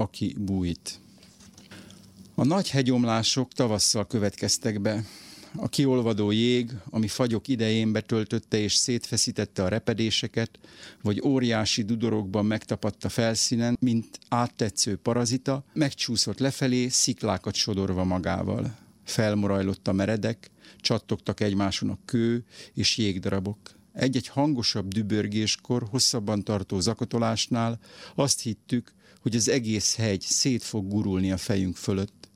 aki bújt. A nagy hegyomlások tavasszal következtek be. A kiolvadó jég, ami fagyok idején betöltötte és szétfeszítette a repedéseket, vagy óriási dudorokban megtapadt a felszínen, mint áttetsző parazita, megcsúszott lefelé, sziklákat sodorva magával. Felmorajlott a meredek, csattogtak egymáson a kő és jégdarabok. Egy-egy hangosabb dübörgéskor, hosszabban tartó zakatolásnál azt hittük, hogy az egész hegy szét fog gurulni a fejünk fölött.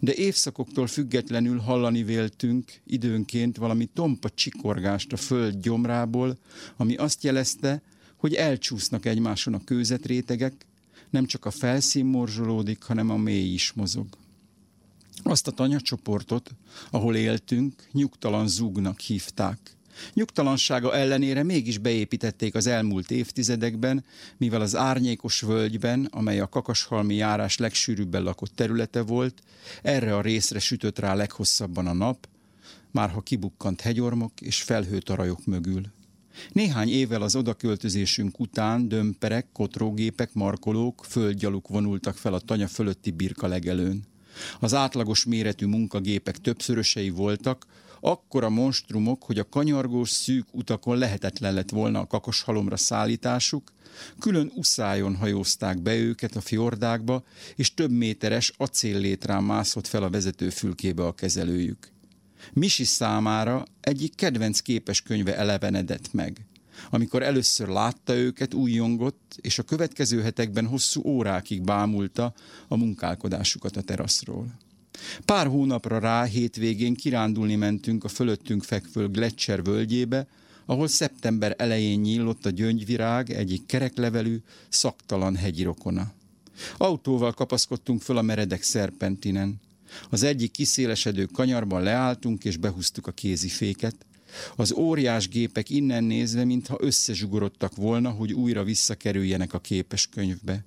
De évszakoktól függetlenül hallani véltünk időnként valami tompa csikorgást a föld gyomrából, ami azt jelezte, hogy elcsúsznak egymáson a kőzetrétegek, nem csak a felszín morzsolódik, hanem a mély is mozog. Azt a tanyacsoportot, ahol éltünk, nyugtalan zúgnak hívták. Nyugtalansága ellenére mégis beépítették az elmúlt évtizedekben, mivel az árnyékos völgyben, amely a kakashalmi járás legsűrűbben lakott területe volt, erre a részre sütött rá leghosszabban a nap, már ha kibukkant hegyormok és felhőtarajok mögül. Néhány évvel az odaköltözésünk után dömperek, kotrógépek, markolók, földgyaluk vonultak fel a tanya fölötti birka legelőn. Az átlagos méretű munkagépek többszörösei voltak, akkora monstrumok, hogy a kanyargós szűk utakon lehetetlen lett volna a kakoshalomra szállításuk, külön uszájon hajózták be őket a fjordákba, és több méteres acéllétrán mászott fel a vezetőfülkébe a kezelőjük. Misi számára egyik kedvenc képeskönyve elevenedett meg. Amikor először látta őket, újjongott, és a következő hetekben hosszú órákig bámulta a munkálkodásukat a teraszról. Pár hónapra rá hétvégén kirándulni mentünk a fölöttünk fekvő Gletscher völgyébe, ahol szeptember elején nyílott a gyöngyvirág egyik kereklevelű, szaktalan hegyi rokona. Autóval kapaszkodtunk föl a meredek szerpentinen. Az egyik kiszélesedő kanyarban leálltunk és behúztuk a kéziféket. Az óriás gépek innen nézve, mintha összezsugorodtak volna, hogy újra visszakerüljenek a képeskönyvbe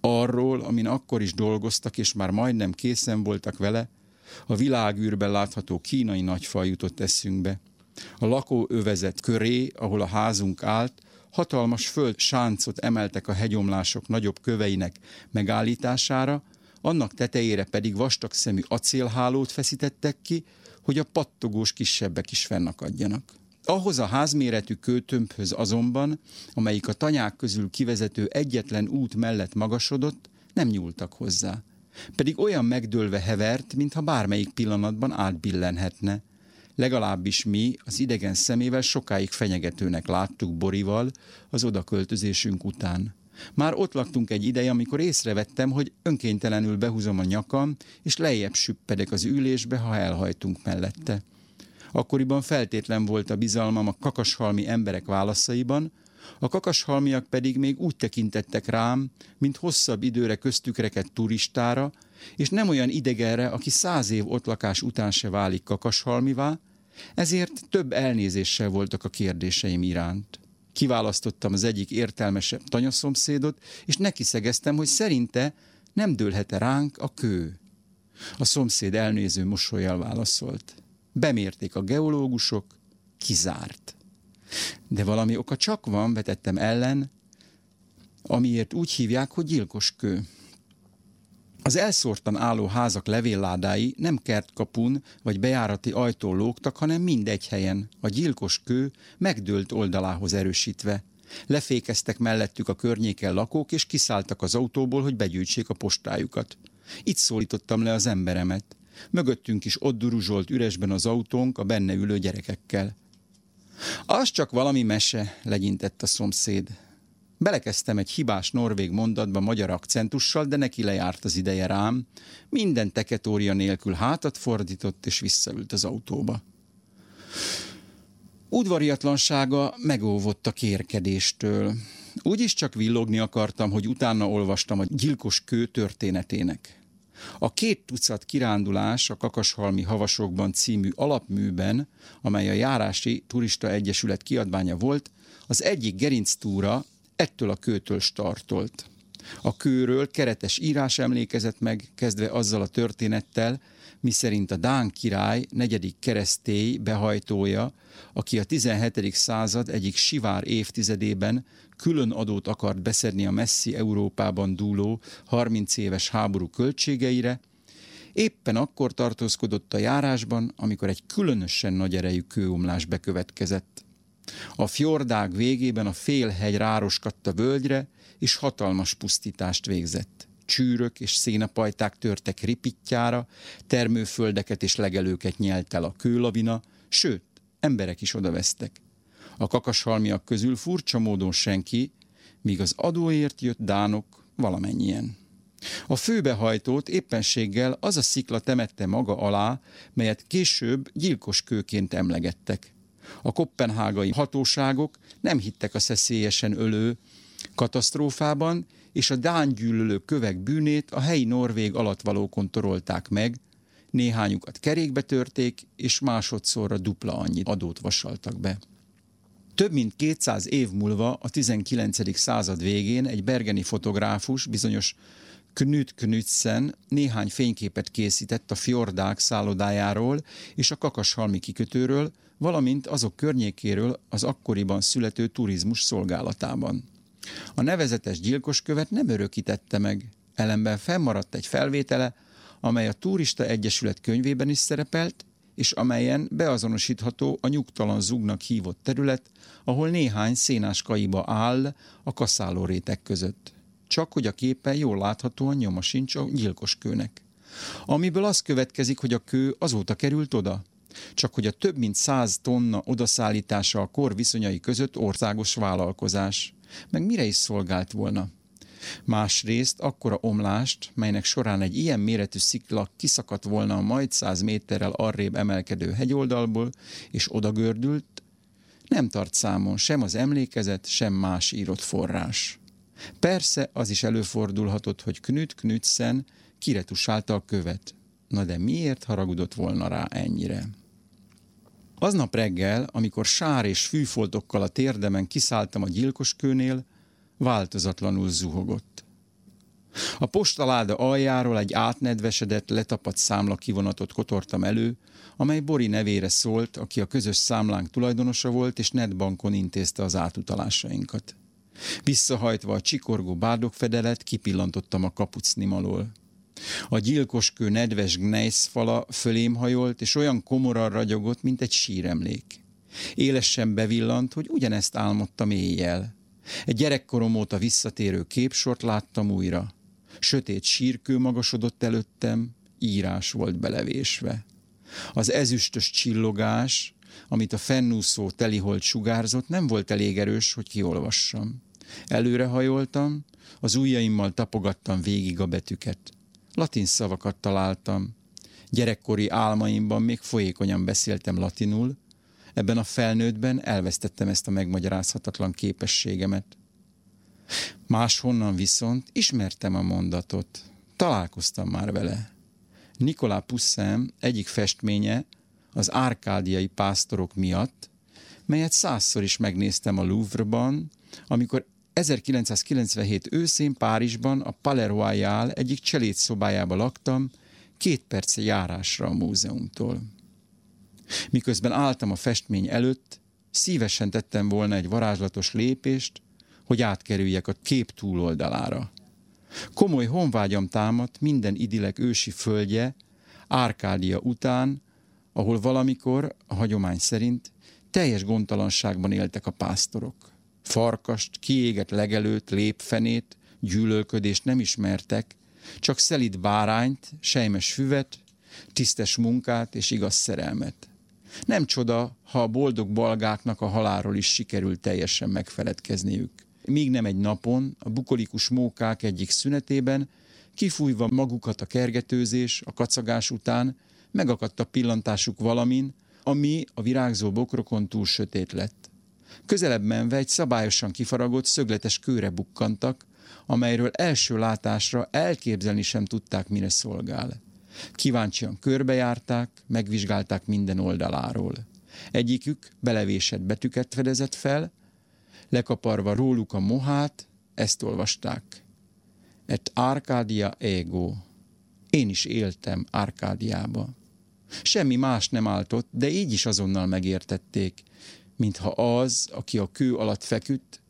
arról, amin akkor is dolgoztak, és már majdnem készen voltak vele, a világűrben látható kínai nagyfal jutott eszünkbe. A lakóövezet köré, ahol a házunk állt, hatalmas föld sáncot emeltek a hegyomlások nagyobb köveinek megállítására, annak tetejére pedig vastag szemű acélhálót feszítettek ki, hogy a pattogós kisebbek is fennakadjanak. Ahhoz a házméretű kőtömbhöz azonban, amelyik a tanyák közül kivezető egyetlen út mellett magasodott, nem nyúltak hozzá. Pedig olyan megdőlve hevert, mintha bármelyik pillanatban átbillenhetne. Legalábbis mi az idegen szemével sokáig fenyegetőnek láttuk Borival az odaköltözésünk után. Már ott laktunk egy ideje, amikor észrevettem, hogy önkéntelenül behúzom a nyakam, és lejjebb süppedek az ülésbe, ha elhajtunk mellette. Akkoriban feltétlen volt a bizalmam a kakashalmi emberek válaszaiban, a kakashalmiak pedig még úgy tekintettek rám, mint hosszabb időre köztük rekedt turistára, és nem olyan idegenre, aki száz év ott lakás után se válik kakashalmivá, ezért több elnézéssel voltak a kérdéseim iránt. Kiválasztottam az egyik értelmesebb tanyaszomszédot, és neki szegeztem, hogy szerinte nem dőlhet-e ránk a kő. A szomszéd elnéző mosolyjal válaszolt. Bemérték a geológusok, kizárt. De valami oka csak van, vetettem ellen, amiért úgy hívják, hogy gyilkos kő. Az elszórtan álló házak levélládái nem kertkapun vagy bejárati ajtón lógtak, hanem mindegy helyen, a gyilkos kő megdőlt oldalához erősítve. Lefékeztek mellettük a környéken lakók, és kiszálltak az autóból, hogy begyűjtsék a postájukat. Itt szólítottam le az emberemet. Mögöttünk is ott duruzsolt üresben az autónk a benne ülő gyerekekkel. Az csak valami mese, legyintett a szomszéd. Belekezdtem egy hibás norvég mondatba magyar akcentussal, de neki lejárt az ideje rám. Minden teketória nélkül hátat fordított, és visszaült az autóba. Udvariatlansága megóvott a kérkedéstől. Úgyis csak villogni akartam, hogy utána olvastam a gyilkos kő történetének. A két tucat kirándulás a Kakashalmi Havasokban című alapműben, amely a Járási Turista Egyesület kiadványa volt, az egyik gerinctúra ettől a kőtől startolt. A kőről keretes írás emlékezett meg, kezdve azzal a történettel, miszerint a Dán király negyedik keresztély behajtója, aki a 17. század egyik sivár évtizedében külön adót akart beszedni a messzi Európában dúló 30 éves háború költségeire, éppen akkor tartózkodott a járásban, amikor egy különösen nagy erejű kőomlás bekövetkezett. A fjordág végében a félhegy rároskadt völgyre, és hatalmas pusztítást végzett. Csűrök és szénapajták törtek ripittyára, termőföldeket és legelőket nyelt el a kőlavina, sőt, emberek is odavesztek. A kakashalmiak közül furcsa módon senki, míg az adóért jött dánok valamennyien. A főbehajtót éppenséggel az a szikla temette maga alá, melyet később gyilkos kőként emlegettek. A koppenhágai hatóságok nem hittek a szeszélyesen ölő katasztrófában, és a dán gyűlölő kövek bűnét a helyi norvég alatvalókon torolták meg, néhányukat kerékbe törték, és másodszorra dupla annyi adót vasaltak be. Több mint 200 év múlva, a 19. század végén egy bergeni fotográfus, bizonyos Knut Knudsen néhány fényképet készített a fjordák szállodájáról és a kakashalmi kikötőről, valamint azok környékéről az akkoriban születő turizmus szolgálatában. A nevezetes gyilkoskövet nem örökítette meg, ellenben fennmaradt egy felvétele, amely a Turista Egyesület könyvében is szerepelt, és amelyen beazonosítható a nyugtalan zugnak hívott terület, ahol néhány szénás kaiba áll a kaszáló rétek között. Csak hogy a képen jól láthatóan nyoma sincs a gyilkos kőnek. Amiből az következik, hogy a kő azóta került oda. Csak hogy a több mint száz tonna odaszállítása a kor viszonyai között országos vállalkozás. Meg mire is szolgált volna? Másrészt akkora omlást, melynek során egy ilyen méretű szikla kiszakadt volna a majd száz méterrel arrébb emelkedő hegyoldalból, és odagördült, nem tart számon sem az emlékezet, sem más írott forrás. Persze az is előfordulhatott, hogy Knut Knudsen kiretusálta a követ. Na de miért haragudott volna rá ennyire? Aznap reggel, amikor sár és fűfoltokkal a térdemen kiszálltam a gyilkoskőnél, változatlanul zuhogott. A postaláda aljáról egy átnedvesedett, letapadt számla kivonatot kotortam elő, amely Bori nevére szólt, aki a közös számlánk tulajdonosa volt, és netbankon intézte az átutalásainkat. Visszahajtva a csikorgó bárdokfedelet, kipillantottam a kapucnim alól. A gyilkoskő nedves gneisz fala fölém hajolt, és olyan komoran ragyogott, mint egy síremlék. Élesen bevillant, hogy ugyanezt álmodtam éjjel. Egy gyerekkorom óta visszatérő képsort láttam újra. Sötét sírkő magasodott előttem, írás volt belevésve. Az ezüstös csillogás, amit a fennúszó teliholt sugárzott, nem volt elég erős, hogy kiolvassam. Előrehajoltam, az ujjaimmal tapogattam végig a betűket. Latin szavakat találtam. Gyerekkori álmaimban még folyékonyan beszéltem latinul, ebben a felnőttben elvesztettem ezt a megmagyarázhatatlan képességemet. Máshonnan viszont ismertem a mondatot. Találkoztam már vele. Nikolá Pusszem egyik festménye az árkádiai pásztorok miatt, melyet százszor is megnéztem a Louvre-ban, amikor 1997 őszén Párizsban a Palais Royal egyik cselét szobájába laktam, két perc járásra a múzeumtól. Miközben álltam a festmény előtt, szívesen tettem volna egy varázslatos lépést, hogy átkerüljek a kép túloldalára. Komoly honvágyam támadt minden idilek ősi földje, Árkádia után, ahol valamikor, a hagyomány szerint, teljes gondtalanságban éltek a pásztorok. Farkast, kiégett legelőt, lépfenét, gyűlölködést nem ismertek, csak szelid bárányt, sejmes füvet, tisztes munkát és igaz szerelmet. Nem csoda, ha a boldog balgáknak a halálról is sikerült teljesen megfeledkezniük. Míg nem egy napon, a bukolikus mókák egyik szünetében, kifújva magukat a kergetőzés, a kacagás után, megakadt a pillantásuk valamin, ami a virágzó bokrokon túl sötét lett. Közelebb menve egy szabályosan kifaragott szögletes kőre bukkantak, amelyről első látásra elképzelni sem tudták, mire szolgál. Kíváncsian körbejárták, megvizsgálták minden oldaláról. Egyikük belevésett betűket fedezett fel, lekaparva róluk a mohát, ezt olvasták. Et Arcadia ego. Én is éltem Arkádiába. Semmi más nem áltott, de így is azonnal megértették, mintha az, aki a kő alatt feküdt,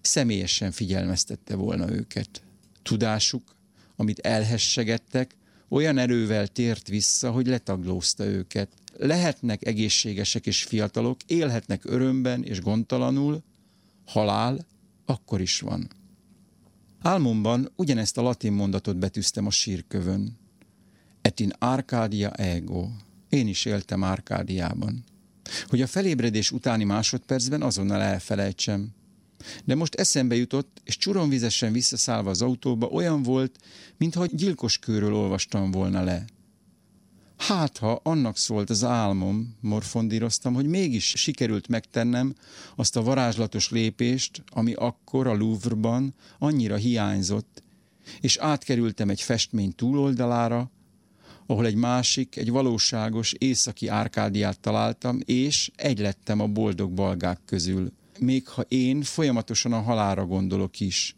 személyesen figyelmeztette volna őket. Tudásuk, amit elhessegettek, olyan erővel tért vissza, hogy letaglózta őket. Lehetnek egészségesek és fiatalok, élhetnek örömben és gondtalanul, halál akkor is van. Álmomban ugyanezt a latin mondatot betűztem a sírkövön. Et in Arcadia ego. Én is éltem Árkádiában. Hogy a felébredés utáni másodpercben azonnal elfelejtsem. De most eszembe jutott, és csuromvizesen visszaszállva az autóba olyan volt, mintha gyilkos kőről olvastam volna le. Hát, ha annak szólt az álmom, morfondíroztam, hogy mégis sikerült megtennem azt a varázslatos lépést, ami akkor a Louvre-ban annyira hiányzott, és átkerültem egy festmény túloldalára, ahol egy másik, egy valóságos északi árkádiát találtam, és egy lettem a boldog balgák közül. Még ha én folyamatosan a halára gondolok is.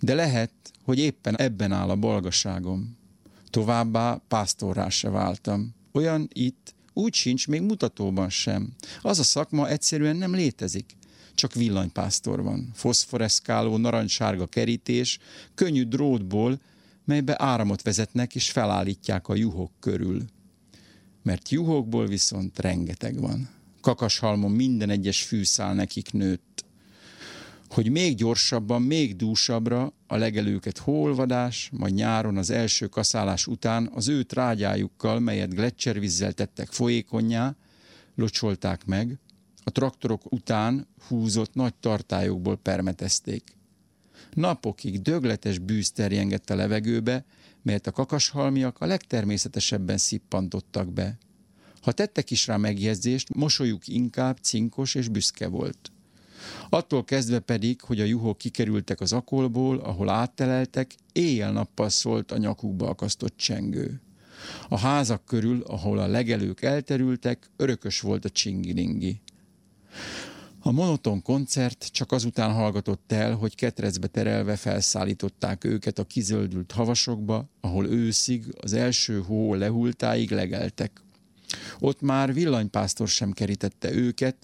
De lehet, hogy éppen ebben áll a bolgaságom. Továbbá pásztorrá se váltam. Olyan itt úgy sincs, még mutatóban sem. Az a szakma egyszerűen nem létezik. Csak villanypásztor van. Foszforeszkáló, narancssárga kerítés, könnyű drótból, melybe áramot vezetnek és felállítják a juhok körül. Mert juhokból viszont rengeteg van. Kakashalmon minden egyes fűszál nekik nőtt. Hogy még gyorsabban, még dúsabbra a legelőket holvadás, majd nyáron az első kaszálás után az ő trágyájukkal, melyet gletszervizzel tettek folyékonyá, locsolták meg, a traktorok után húzott nagy tartályokból permetezték. Napokig dögletes bűz terjengett a levegőbe, melyet a kakashalmiak a legtermészetesebben szippantottak be. Ha tettek is rá megjegyzést, mosolyuk inkább cinkos és büszke volt. Attól kezdve pedig, hogy a juhok kikerültek az akolból, ahol átteleltek, éjjel-nappal szólt a nyakukba akasztott csengő. A házak körül, ahol a legelők elterültek, örökös volt a csingilingi. A monoton koncert csak azután hallgatott el, hogy ketrecbe terelve felszállították őket a kizöldült havasokba, ahol őszig, az első hó lehultáig legeltek. Ott már villanypásztor sem kerítette őket,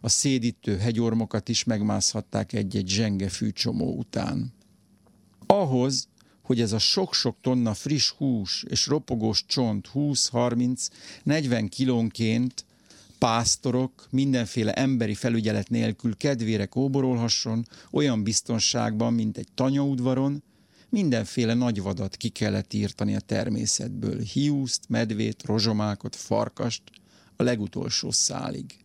a szédítő hegyormokat is megmászhatták egy-egy zsenge fűcsomó után. Ahhoz, hogy ez a sok-sok tonna friss hús és ropogós csont 20-30-40 kilónként pásztorok mindenféle emberi felügyelet nélkül kedvére kóborolhasson, olyan biztonságban, mint egy tanyaudvaron, mindenféle nagy vadat ki kellett írtani a természetből, hiúzt, medvét, rozsomákot, farkast, a legutolsó szálig.